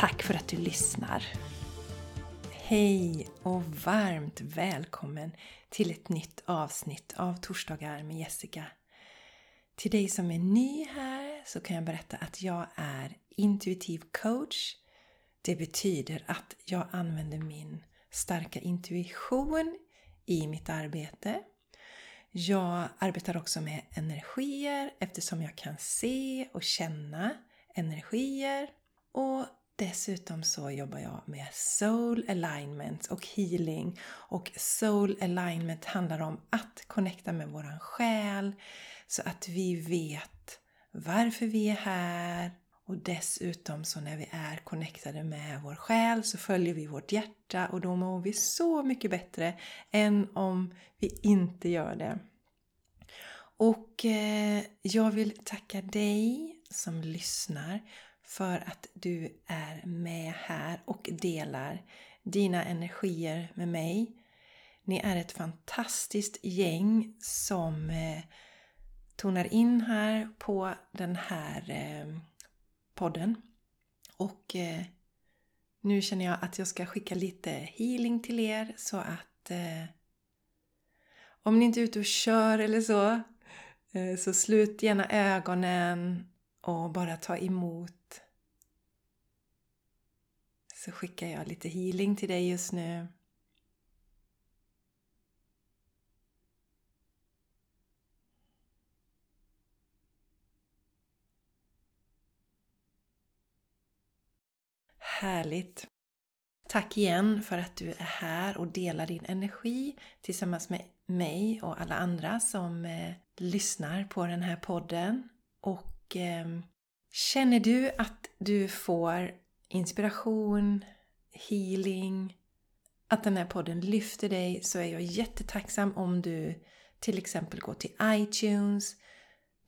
Tack för att du lyssnar! Hej och varmt välkommen till ett nytt avsnitt av Torsdagar med Jessica. Till dig som är ny här så kan jag berätta att jag är intuitiv coach. Det betyder att jag använder min starka intuition i mitt arbete. Jag arbetar också med energier eftersom jag kan se och känna energier. Och Dessutom så jobbar jag med soul alignment och healing. Och soul alignment handlar om att connecta med våran själ så att vi vet varför vi är här. Och dessutom så när vi är connectade med vår själ så följer vi vårt hjärta och då mår vi så mycket bättre än om vi inte gör det. Och eh, jag vill tacka dig som lyssnar för att du är med här och delar dina energier med mig. Ni är ett fantastiskt gäng som eh, tonar in här på den här eh, podden. Och eh, nu känner jag att jag ska skicka lite healing till er så att om ni inte är ute och kör eller så, så slut gärna ögonen och bara ta emot. Så skickar jag lite healing till dig just nu. Härligt! Tack igen för att du är här och delar din energi tillsammans med mig och alla andra som eh, lyssnar på den här podden. Och eh, Känner du att du får inspiration, healing, att den här podden lyfter dig så är jag jättetacksam om du till exempel går till iTunes,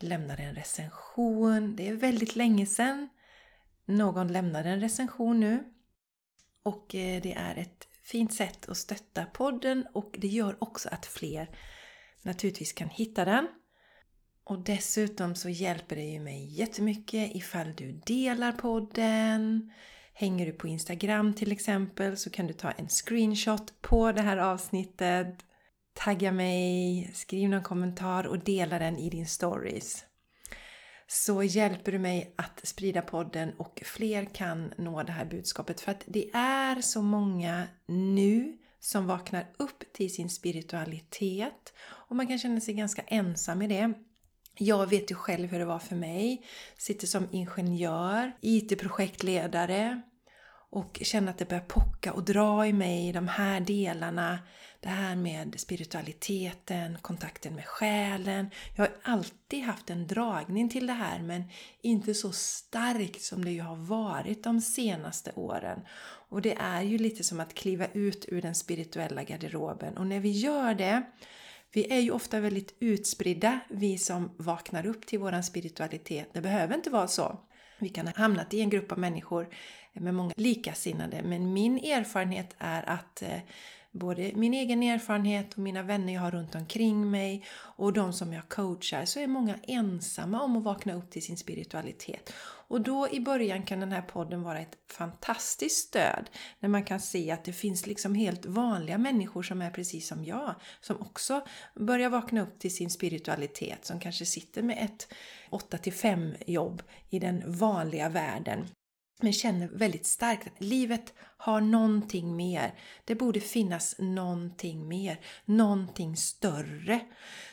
lämnar en recension. Det är väldigt länge sedan någon lämnade en recension nu. Och eh, det är ett fint sätt att stötta podden och det gör också att fler naturligtvis kan hitta den. Och dessutom så hjälper det ju mig jättemycket ifall du delar podden. Hänger du på Instagram till exempel så kan du ta en screenshot på det här avsnittet. Tagga mig, skriv någon kommentar och dela den i din stories. Så hjälper du mig att sprida podden och fler kan nå det här budskapet. För att det är så många nu som vaknar upp till sin spiritualitet och man kan känna sig ganska ensam i det. Jag vet ju själv hur det var för mig. Sitter som ingenjör, IT-projektledare och känner att det börjar pocka och dra i mig i de här delarna. Det här med spiritualiteten, kontakten med själen. Jag har alltid haft en dragning till det här men inte så starkt som det ju har varit de senaste åren. Och det är ju lite som att kliva ut ur den spirituella garderoben och när vi gör det vi är ju ofta väldigt utspridda, vi som vaknar upp till våran spiritualitet. Det behöver inte vara så. Vi kan ha hamnat i en grupp av människor med många likasinnade, men min erfarenhet är att eh, både min egen erfarenhet och mina vänner jag har runt omkring mig och de som jag coachar så är många ensamma om att vakna upp till sin spiritualitet. Och då i början kan den här podden vara ett fantastiskt stöd när man kan se att det finns liksom helt vanliga människor som är precis som jag som också börjar vakna upp till sin spiritualitet som kanske sitter med ett 8 5 jobb i den vanliga världen men känner väldigt starkt att livet har någonting mer. Det borde finnas någonting mer, någonting större.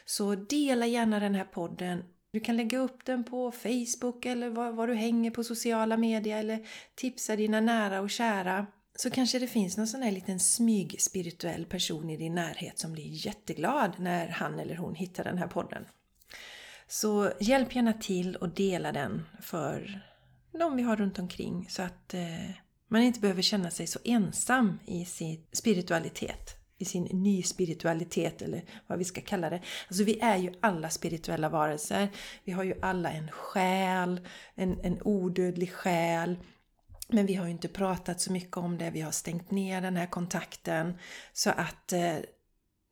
Så dela gärna den här podden. Du kan lägga upp den på Facebook eller var, var du hänger på sociala medier eller tipsa dina nära och kära. Så kanske det finns någon sån här liten smygspirituell person i din närhet som blir jätteglad när han eller hon hittar den här podden. Så hjälp gärna till och dela den för de vi har runt omkring så att eh, man inte behöver känna sig så ensam i sin spiritualitet. I sin ny spiritualitet eller vad vi ska kalla det. Alltså vi är ju alla spirituella varelser. Vi har ju alla en själ, en, en odödlig själ. Men vi har ju inte pratat så mycket om det, vi har stängt ner den här kontakten. Så att eh,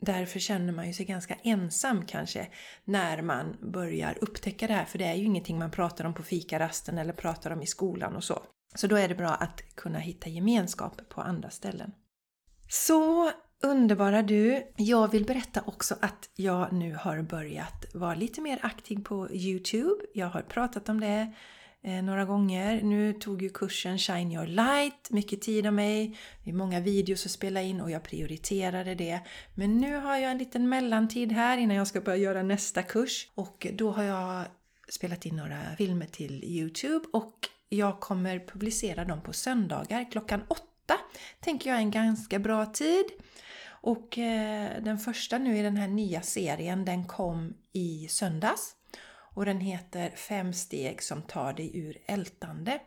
därför känner man ju sig ganska ensam kanske när man börjar upptäcka det här. För det är ju ingenting man pratar om på fikarasten eller pratar om i skolan och så. Så då är det bra att kunna hitta gemenskap på andra ställen. Så underbara du! Jag vill berätta också att jag nu har börjat vara lite mer aktiv på Youtube. Jag har pratat om det eh, några gånger. Nu tog ju kursen Shine Your Light mycket tid av mig. Det är många videos att spela in och jag prioriterade det. Men nu har jag en liten mellantid här innan jag ska börja göra nästa kurs. Och då har jag spelat in några filmer till Youtube och jag kommer publicera dem på söndagar klockan åtta. Tänker jag är en ganska bra tid. Och eh, den första nu i den här nya serien den kom i söndags. Och den heter Fem steg som tar dig ur ältande.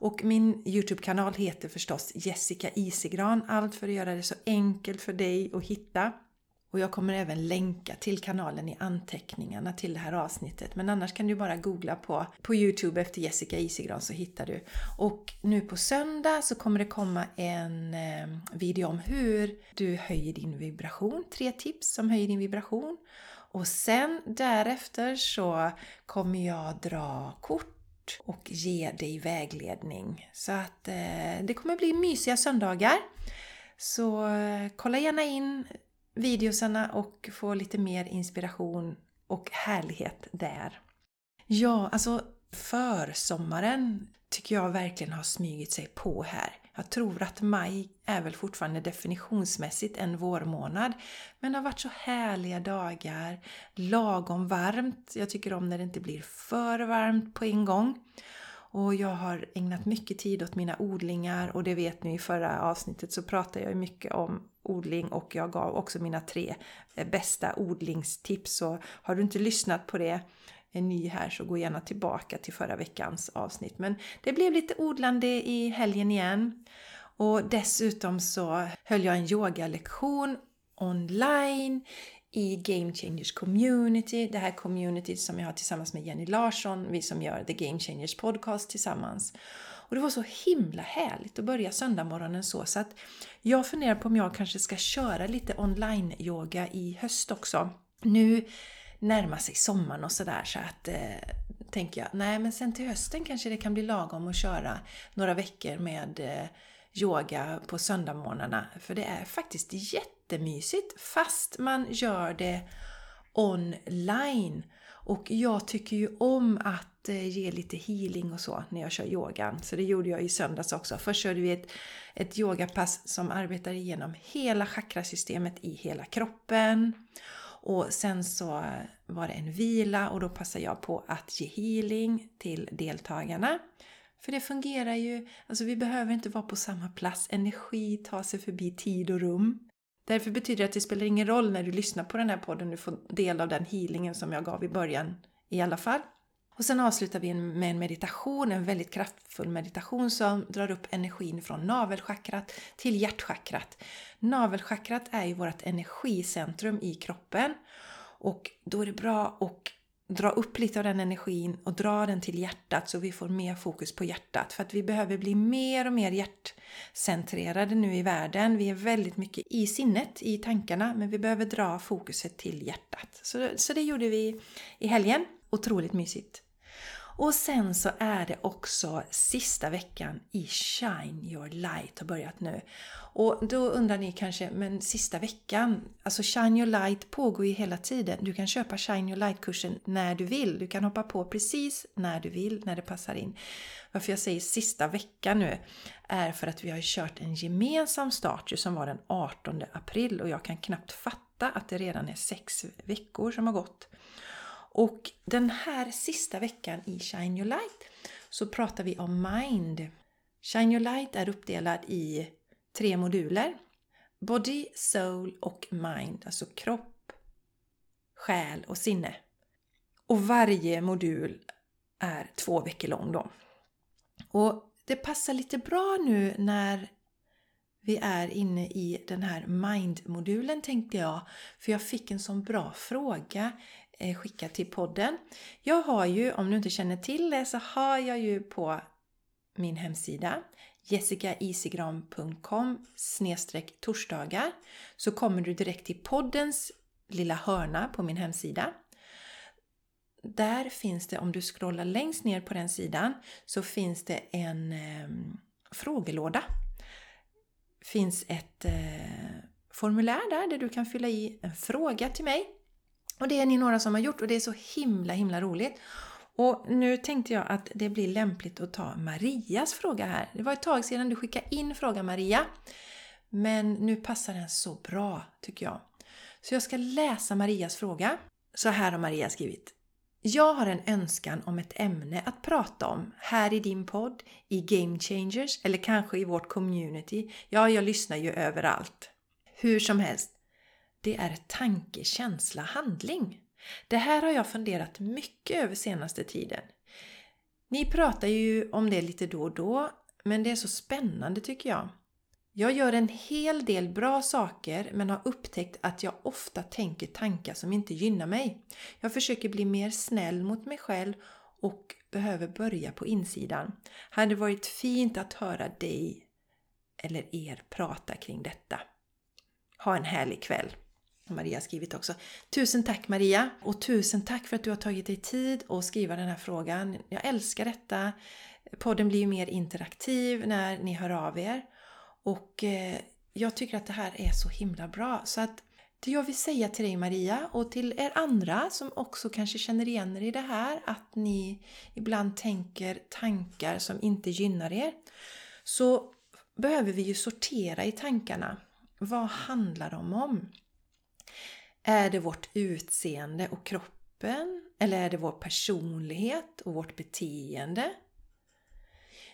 Och min Youtube-kanal heter förstås Jessica Isigran. Allt för att göra det så enkelt för dig att hitta. Och jag kommer även länka till kanalen i anteckningarna till det här avsnittet. Men annars kan du bara googla på, på Youtube efter Jessica Isigran så hittar du. Och nu på söndag så kommer det komma en eh, video om hur du höjer din vibration. Tre tips som höjer din vibration. Och sen därefter så kommer jag dra kort och ge dig vägledning. Så att eh, det kommer bli mysiga söndagar. Så eh, kolla gärna in videosarna och få lite mer inspiration och härlighet där. Ja, alltså försommaren tycker jag verkligen har smugit sig på här. Jag tror att maj är väl fortfarande definitionsmässigt en vårmånad. Men det har varit så härliga dagar, lagom varmt. Jag tycker om när det inte blir för varmt på en gång. Och jag har ägnat mycket tid åt mina odlingar och det vet ni i förra avsnittet så pratade jag mycket om odling och jag gav också mina tre eh, bästa odlingstips. Så har du inte lyssnat på det är ny här så gå gärna tillbaka till förra veckans avsnitt. Men det blev lite odlande i helgen igen. Och dessutom så höll jag en yogalektion online i Game Changers Community, det här communityt som jag har tillsammans med Jenny Larsson, vi som gör The Game Changers Podcast tillsammans. Och det var så himla härligt att börja söndagmorgonen så, så att jag funderar på om jag kanske ska köra lite online-yoga i höst också. Nu närmar sig sommaren och sådär så att eh, tänker jag, nej men sen till hösten kanske det kan bli lagom att köra några veckor med eh, yoga på söndagmorgnarna. För det är faktiskt jättemysigt fast man gör det online. Och jag tycker ju om att eh, ge lite healing och så när jag kör yogan. Så det gjorde jag i söndags också. Först körde vi ett, ett yogapass som arbetar igenom hela chakrasystemet i hela kroppen. Och sen så var det en vila och då passade jag på att ge healing till deltagarna. För det fungerar ju, alltså vi behöver inte vara på samma plats. Energi tar sig förbi tid och rum. Därför betyder det att det spelar ingen roll när du lyssnar på den här podden, du får del av den healingen som jag gav i början i alla fall. Och sen avslutar vi med en meditation, en väldigt kraftfull meditation som drar upp energin från navelchakrat till hjärtchakrat. Navelchakrat är ju vårt energicentrum i kroppen och då är det bra att dra upp lite av den energin och dra den till hjärtat så vi får mer fokus på hjärtat. För att vi behöver bli mer och mer hjärtcentrerade nu i världen. Vi är väldigt mycket i sinnet, i tankarna, men vi behöver dra fokuset till hjärtat. Så, så det gjorde vi i helgen. Otroligt mysigt. Och sen så är det också sista veckan i Shine Your Light har börjat nu. Och då undrar ni kanske, men sista veckan? Alltså Shine Your Light pågår ju hela tiden. Du kan köpa Shine Your Light-kursen när du vill. Du kan hoppa på precis när du vill, när det passar in. Varför jag säger sista veckan nu är för att vi har kört en gemensam start som var den 18 april och jag kan knappt fatta att det redan är sex veckor som har gått. Och den här sista veckan i Shine Your Light så pratar vi om Mind. Shine Your Light är uppdelad i tre moduler. Body, Soul och Mind, alltså kropp, själ och sinne. Och varje modul är två veckor lång då. Och det passar lite bra nu när vi är inne i den här Mind-modulen tänkte jag. För jag fick en sån bra fråga Eh, skicka till podden. Jag har ju, om du inte känner till det, så har jag ju på min hemsida jessicaisigran.com torsdagar så kommer du direkt till poddens lilla hörna på min hemsida. Där finns det, om du scrollar längst ner på den sidan, så finns det en eh, frågelåda. finns ett eh, formulär där, där du kan fylla i en fråga till mig. Och det är ni några som har gjort och det är så himla himla roligt. Och nu tänkte jag att det blir lämpligt att ta Marias fråga här. Det var ett tag sedan du skickade in frågan Maria. Men nu passar den så bra tycker jag. Så jag ska läsa Marias fråga. Så här har Maria skrivit. Jag har en önskan om ett ämne att prata om här i din podd, i Game Changers eller kanske i vårt community. Ja, jag lyssnar ju överallt. Hur som helst, det är tanke, känsla, handling. Det här har jag funderat mycket över senaste tiden. Ni pratar ju om det lite då och då, men det är så spännande tycker jag. Jag gör en hel del bra saker men har upptäckt att jag ofta tänker tankar som inte gynnar mig. Jag försöker bli mer snäll mot mig själv och behöver börja på insidan. Hade varit fint att höra dig eller er prata kring detta. Ha en härlig kväll! Maria skrivit också. Tusen tack Maria! Och tusen tack för att du har tagit dig tid att skriva den här frågan. Jag älskar detta. Podden blir ju mer interaktiv när ni hör av er. Och eh, jag tycker att det här är så himla bra. Så att det jag vill säga till dig Maria och till er andra som också kanske känner igen er i det här att ni ibland tänker tankar som inte gynnar er. Så behöver vi ju sortera i tankarna. Vad handlar de om? Är det vårt utseende och kroppen? Eller är det vår personlighet och vårt beteende?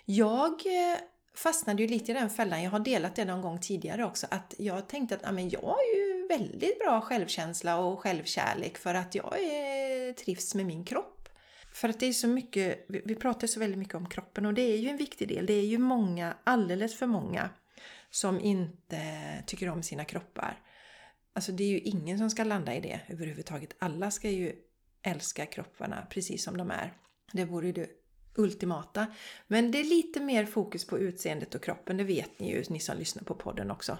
Jag eh, fastnade ju lite i den fällan, jag har delat det någon gång tidigare också, att jag tänkte att jag har ju väldigt bra självkänsla och självkärlek för att jag är, trivs med min kropp. För att det är så mycket, vi pratar så väldigt mycket om kroppen och det är ju en viktig del. Det är ju många, alldeles för många, som inte tycker om sina kroppar. Alltså det är ju ingen som ska landa i det överhuvudtaget. Alla ska ju älska kropparna precis som de är. Det vore ju det ultimata. Men det är lite mer fokus på utseendet och kroppen, det vet ni ju, ni som lyssnar på podden också.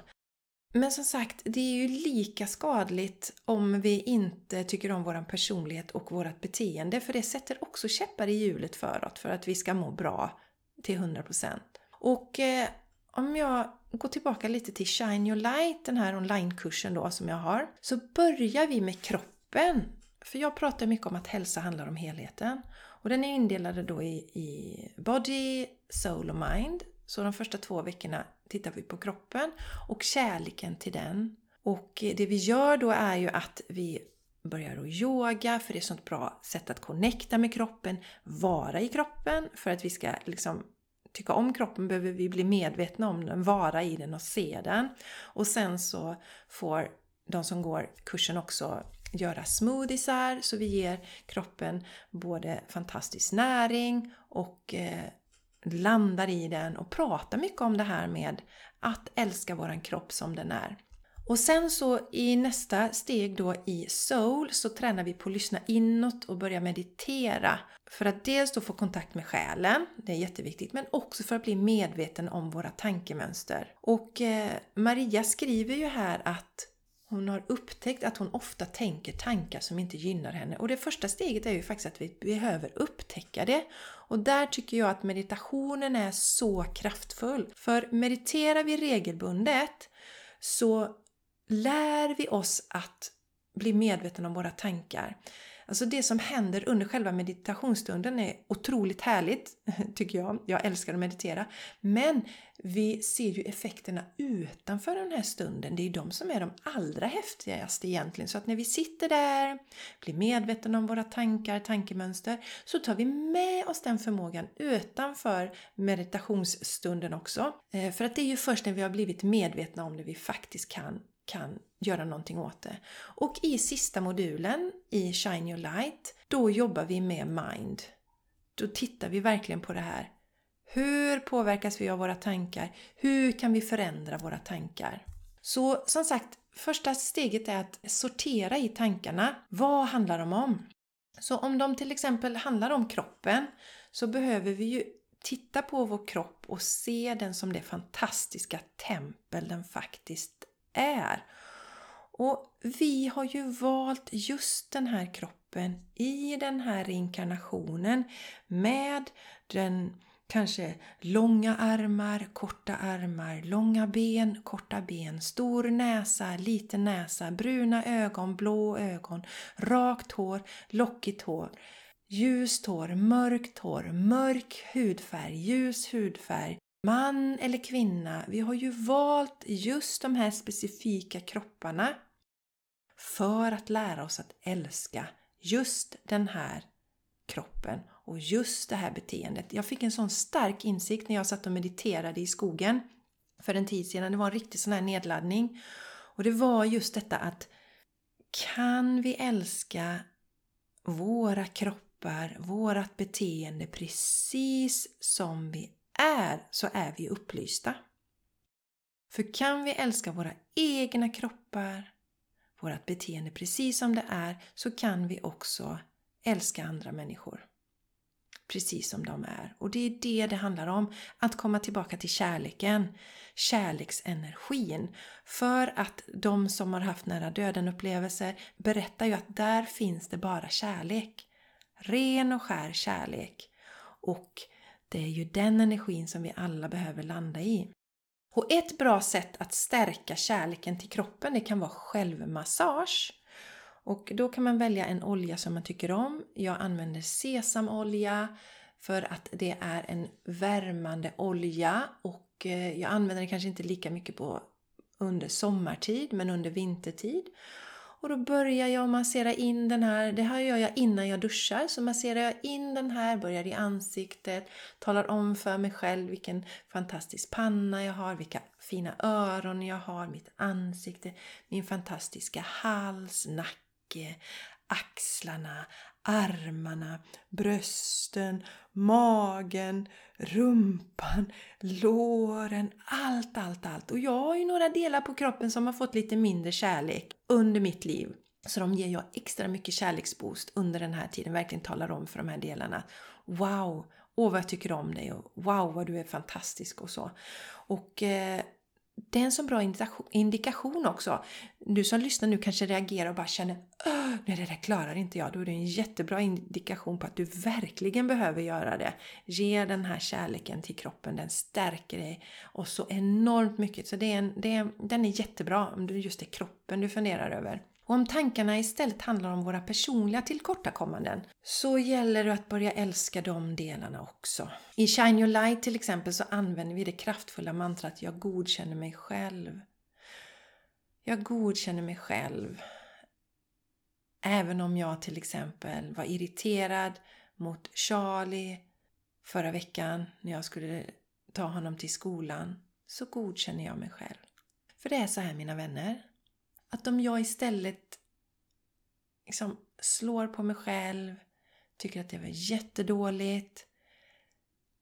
Men som sagt, det är ju lika skadligt om vi inte tycker om vår personlighet och vårt beteende, för det sätter också käppar i hjulet för oss, för att vi ska må bra till 100%. Och eh, om jag går tillbaka lite till Shine Your Light, den här onlinekursen då som jag har, så börjar vi med kroppen. För jag pratar mycket om att hälsa handlar om helheten. Och den är indelad då i, i Body, Soul och Mind. Så de första två veckorna tittar vi på kroppen och kärleken till den. Och det vi gör då är ju att vi börjar att yoga, för det är ett sånt bra sätt att connecta med kroppen, vara i kroppen, för att vi ska liksom tycka om kroppen behöver vi bli medvetna om den, vara i den och se den. Och sen så får de som går kursen också göra smoothiesar så vi ger kroppen både fantastisk näring och eh, landar i den och pratar mycket om det här med att älska våran kropp som den är. Och sen så i nästa steg då i Soul så tränar vi på att lyssna inåt och börja meditera. För att dels då få kontakt med själen, det är jätteviktigt, men också för att bli medveten om våra tankemönster. Och eh, Maria skriver ju här att hon har upptäckt att hon ofta tänker tankar som inte gynnar henne. Och det första steget är ju faktiskt att vi behöver upptäcka det. Och där tycker jag att meditationen är så kraftfull. För mediterar vi regelbundet så lär vi oss att bli medvetna om våra tankar. Alltså det som händer under själva meditationsstunden är otroligt härligt, tycker jag. Jag älskar att meditera. Men vi ser ju effekterna utanför den här stunden. Det är ju de som är de allra häftigaste egentligen. Så att när vi sitter där, blir medvetna om våra tankar, tankemönster, så tar vi med oss den förmågan utanför meditationsstunden också. Eh, för att det är ju först när vi har blivit medvetna om det vi faktiskt kan kan göra någonting åt det. Och i sista modulen i Shine Your Light, då jobbar vi med Mind. Då tittar vi verkligen på det här. Hur påverkas vi av våra tankar? Hur kan vi förändra våra tankar? Så som sagt, första steget är att sortera i tankarna. Vad handlar de om? Så om de till exempel handlar om kroppen så behöver vi ju titta på vår kropp och se den som det fantastiska tempel den faktiskt är. Och vi har ju valt just den här kroppen i den här inkarnationen med den kanske långa armar, korta armar, långa ben, korta ben, stor näsa, liten näsa, bruna ögon, blå ögon, rakt hår, lockigt hår, ljust hår, mörkt hår, mörk hudfärg, ljus hudfärg, man eller kvinna. Vi har ju valt just de här specifika kropparna för att lära oss att älska just den här kroppen och just det här beteendet. Jag fick en sån stark insikt när jag satt och mediterade i skogen för en tid sedan. Det var en riktig sån här nedladdning. Och det var just detta att kan vi älska våra kroppar, vårat beteende precis som vi är så är vi upplysta. För kan vi älska våra egna kroppar, vårt beteende precis som det är så kan vi också älska andra människor. Precis som de är. Och det är det det handlar om. Att komma tillbaka till kärleken. Kärleksenergin. För att de som har haft nära döden upplevelser berättar ju att där finns det bara kärlek. Ren och skär kärlek. Och det är ju den energin som vi alla behöver landa i. Och ett bra sätt att stärka kärleken till kroppen det kan vara självmassage. Och då kan man välja en olja som man tycker om. Jag använder sesamolja för att det är en värmande olja och eh, jag använder den kanske inte lika mycket på under sommartid men under vintertid. Och då börjar jag massera in den här, det här gör jag innan jag duschar, så masserar jag in den här, börjar i ansiktet, talar om för mig själv vilken fantastisk panna jag har, vilka fina öron jag har, mitt ansikte, min fantastiska hals, nacke, axlarna, armarna, brösten, magen, rumpan, låren, allt, allt, allt. Och jag har ju några delar på kroppen som har fått lite mindre kärlek under mitt liv. Så de ger jag extra mycket kärleksboost under den här tiden. Verkligen talar om för de här delarna. Wow! Åh vad jag tycker om dig och wow vad du är fantastisk och så. Och eh, det är en så bra indikation också. Du som lyssnar nu kanske reagerar och bara känner nej det där klarar inte jag. Då är det en jättebra indikation på att du verkligen behöver göra det. Ge den här kärleken till kroppen, den stärker dig och så enormt mycket. Så det är en, det är, den är jättebra om det just är kroppen du funderar över. Och om tankarna istället handlar om våra personliga tillkortakommanden så gäller det att börja älska de delarna också. I Shine Your Light till exempel så använder vi det kraftfulla mantrat Jag godkänner mig själv. Jag godkänner mig själv. Även om jag till exempel var irriterad mot Charlie förra veckan när jag skulle ta honom till skolan så godkänner jag mig själv. För det är så här mina vänner att om jag istället liksom slår på mig själv, tycker att det var jättedåligt,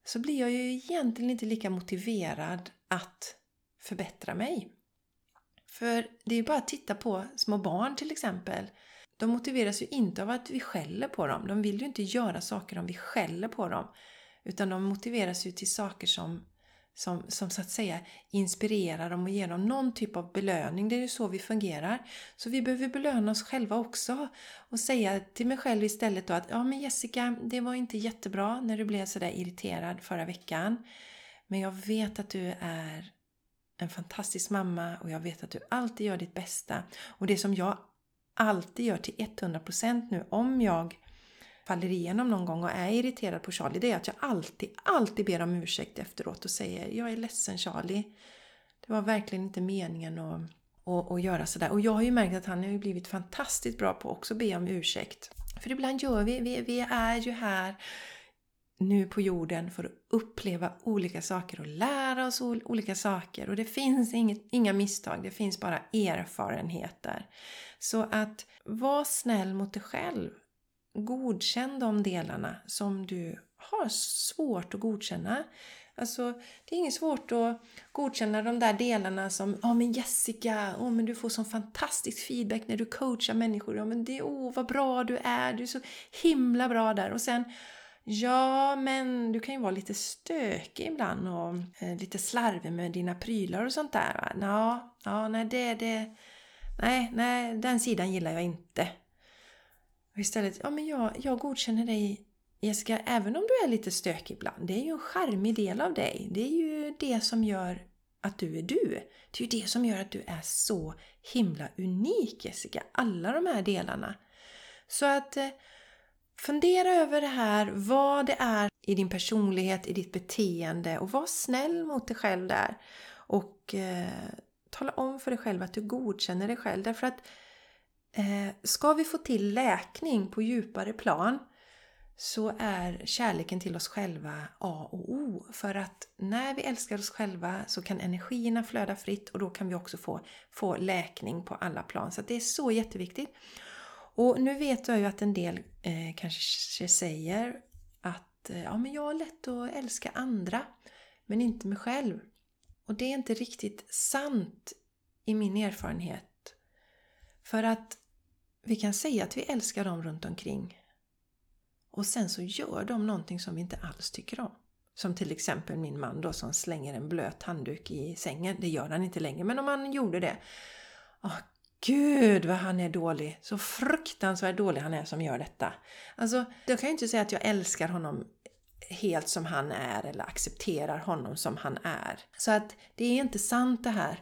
så blir jag ju egentligen inte lika motiverad att förbättra mig. För det är ju bara att titta på små barn till exempel. De motiveras ju inte av att vi skäller på dem. De vill ju inte göra saker om vi skäller på dem. Utan de motiveras ju till saker som som, som så att säga inspirerar dem och ger dem någon typ av belöning. Det är ju så vi fungerar. Så vi behöver belöna oss själva också och säga till mig själv istället då att ja men Jessica, det var inte jättebra när du blev sådär irriterad förra veckan. Men jag vet att du är en fantastisk mamma och jag vet att du alltid gör ditt bästa. Och det som jag alltid gör till 100% nu om jag faller igenom någon gång och är irriterad på Charlie, det är att jag alltid, alltid ber om ursäkt efteråt och säger jag är ledsen Charlie. Det var verkligen inte meningen att, att, att göra sådär. Och jag har ju märkt att han har blivit fantastiskt bra på att också be om ursäkt. För ibland gör vi, vi, vi är ju här nu på jorden för att uppleva olika saker och lära oss olika saker. Och det finns inget, inga misstag, det finns bara erfarenheter. Så att var snäll mot dig själv godkänn de delarna som du har svårt att godkänna. Alltså, det är inget svårt att godkänna de där delarna som Ja oh, men Jessica, oh, men du får sån fantastisk feedback när du coachar människor. Ja, men det, oh, vad bra du är, du är så himla bra där. Och sen Ja, men du kan ju vara lite stökig ibland och eh, lite slarvig med dina prylar och sånt där. Ja, ja, nej, det, det, nej, nej, den sidan gillar jag inte. Och istället, ja men jag, jag godkänner dig Jessica, även om du är lite stökig ibland, det är ju en charmig del av dig. Det är ju det som gör att du är du. Det är ju det som gör att du är så himla unik Jessica. Alla de här delarna. Så att eh, fundera över det här, vad det är i din personlighet, i ditt beteende och var snäll mot dig själv där. Och eh, tala om för dig själv att du godkänner dig själv. Därför att eh, ska vi få till läkning på djupare plan så är kärleken till oss själva A och O. För att när vi älskar oss själva så kan energierna flöda fritt och då kan vi också få, få läkning på alla plan. Så det är så jätteviktigt. Och nu vet jag ju att en del eh, kanske säger att eh, ja, men jag har lätt att älska andra men inte mig själv. Och det är inte riktigt sant i min erfarenhet. För att vi kan säga att vi älskar dem runt omkring och sen så gör de någonting som vi inte alls tycker om. Som till exempel min man då som slänger en blöt handduk i sängen. Det gör han inte längre, men om han gjorde det. Åh, Gud vad han är dålig! Så fruktansvärt dålig han är som gör detta. Alltså, då kan jag inte säga att jag älskar honom helt som han är eller accepterar honom som han är. Så att det är inte sant det här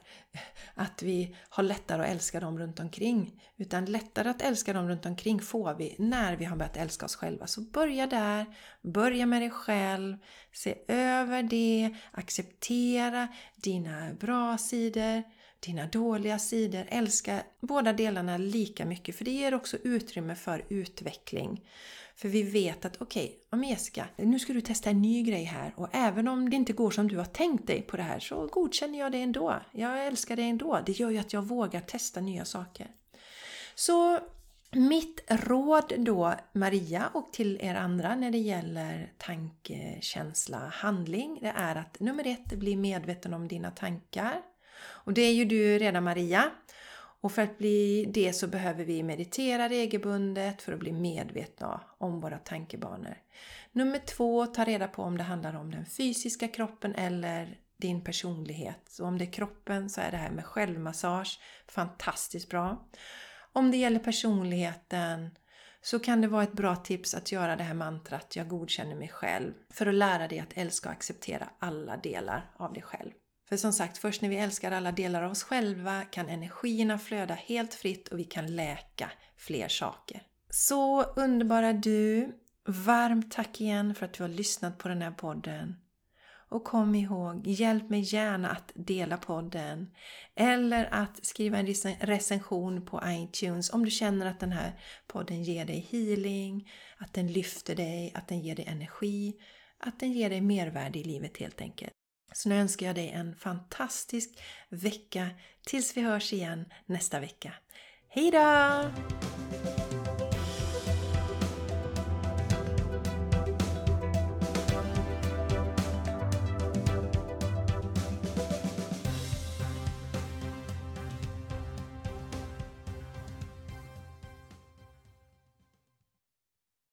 att vi har lättare att älska dem runt omkring. Utan lättare att älska dem runt omkring får vi när vi har börjat älska oss själva. Så börja där, börja med dig själv, se över det, acceptera dina bra sidor, dina dåliga sidor. Älska båda delarna lika mycket för det ger också utrymme för utveckling. För vi vet att okej, okay, Jessica, nu ska du testa en ny grej här och även om det inte går som du har tänkt dig på det här så godkänner jag det ändå. Jag älskar det ändå. Det gör ju att jag vågar testa nya saker. Så mitt råd då Maria och till er andra när det gäller tanke, känsla, handling det är att nummer ett, bli medveten om dina tankar. Och det är ju du redan Maria. Och för att bli det så behöver vi meditera regelbundet för att bli medvetna om våra tankebanor. Nummer två, ta reda på om det handlar om den fysiska kroppen eller din personlighet. Så om det är kroppen så är det här med självmassage fantastiskt bra. Om det gäller personligheten så kan det vara ett bra tips att göra det här mantrat Jag godkänner mig själv för att lära dig att älska och acceptera alla delar av dig själv. För som sagt, först när vi älskar alla delar av oss själva kan energierna flöda helt fritt och vi kan läka fler saker. Så underbara du! Varmt tack igen för att du har lyssnat på den här podden. Och kom ihåg, hjälp mig gärna att dela podden eller att skriva en recension på iTunes om du känner att den här podden ger dig healing, att den lyfter dig, att den ger dig energi, att den ger dig mervärde i livet helt enkelt. Så nu önskar jag dig en fantastisk vecka tills vi hörs igen nästa vecka. Hejdå!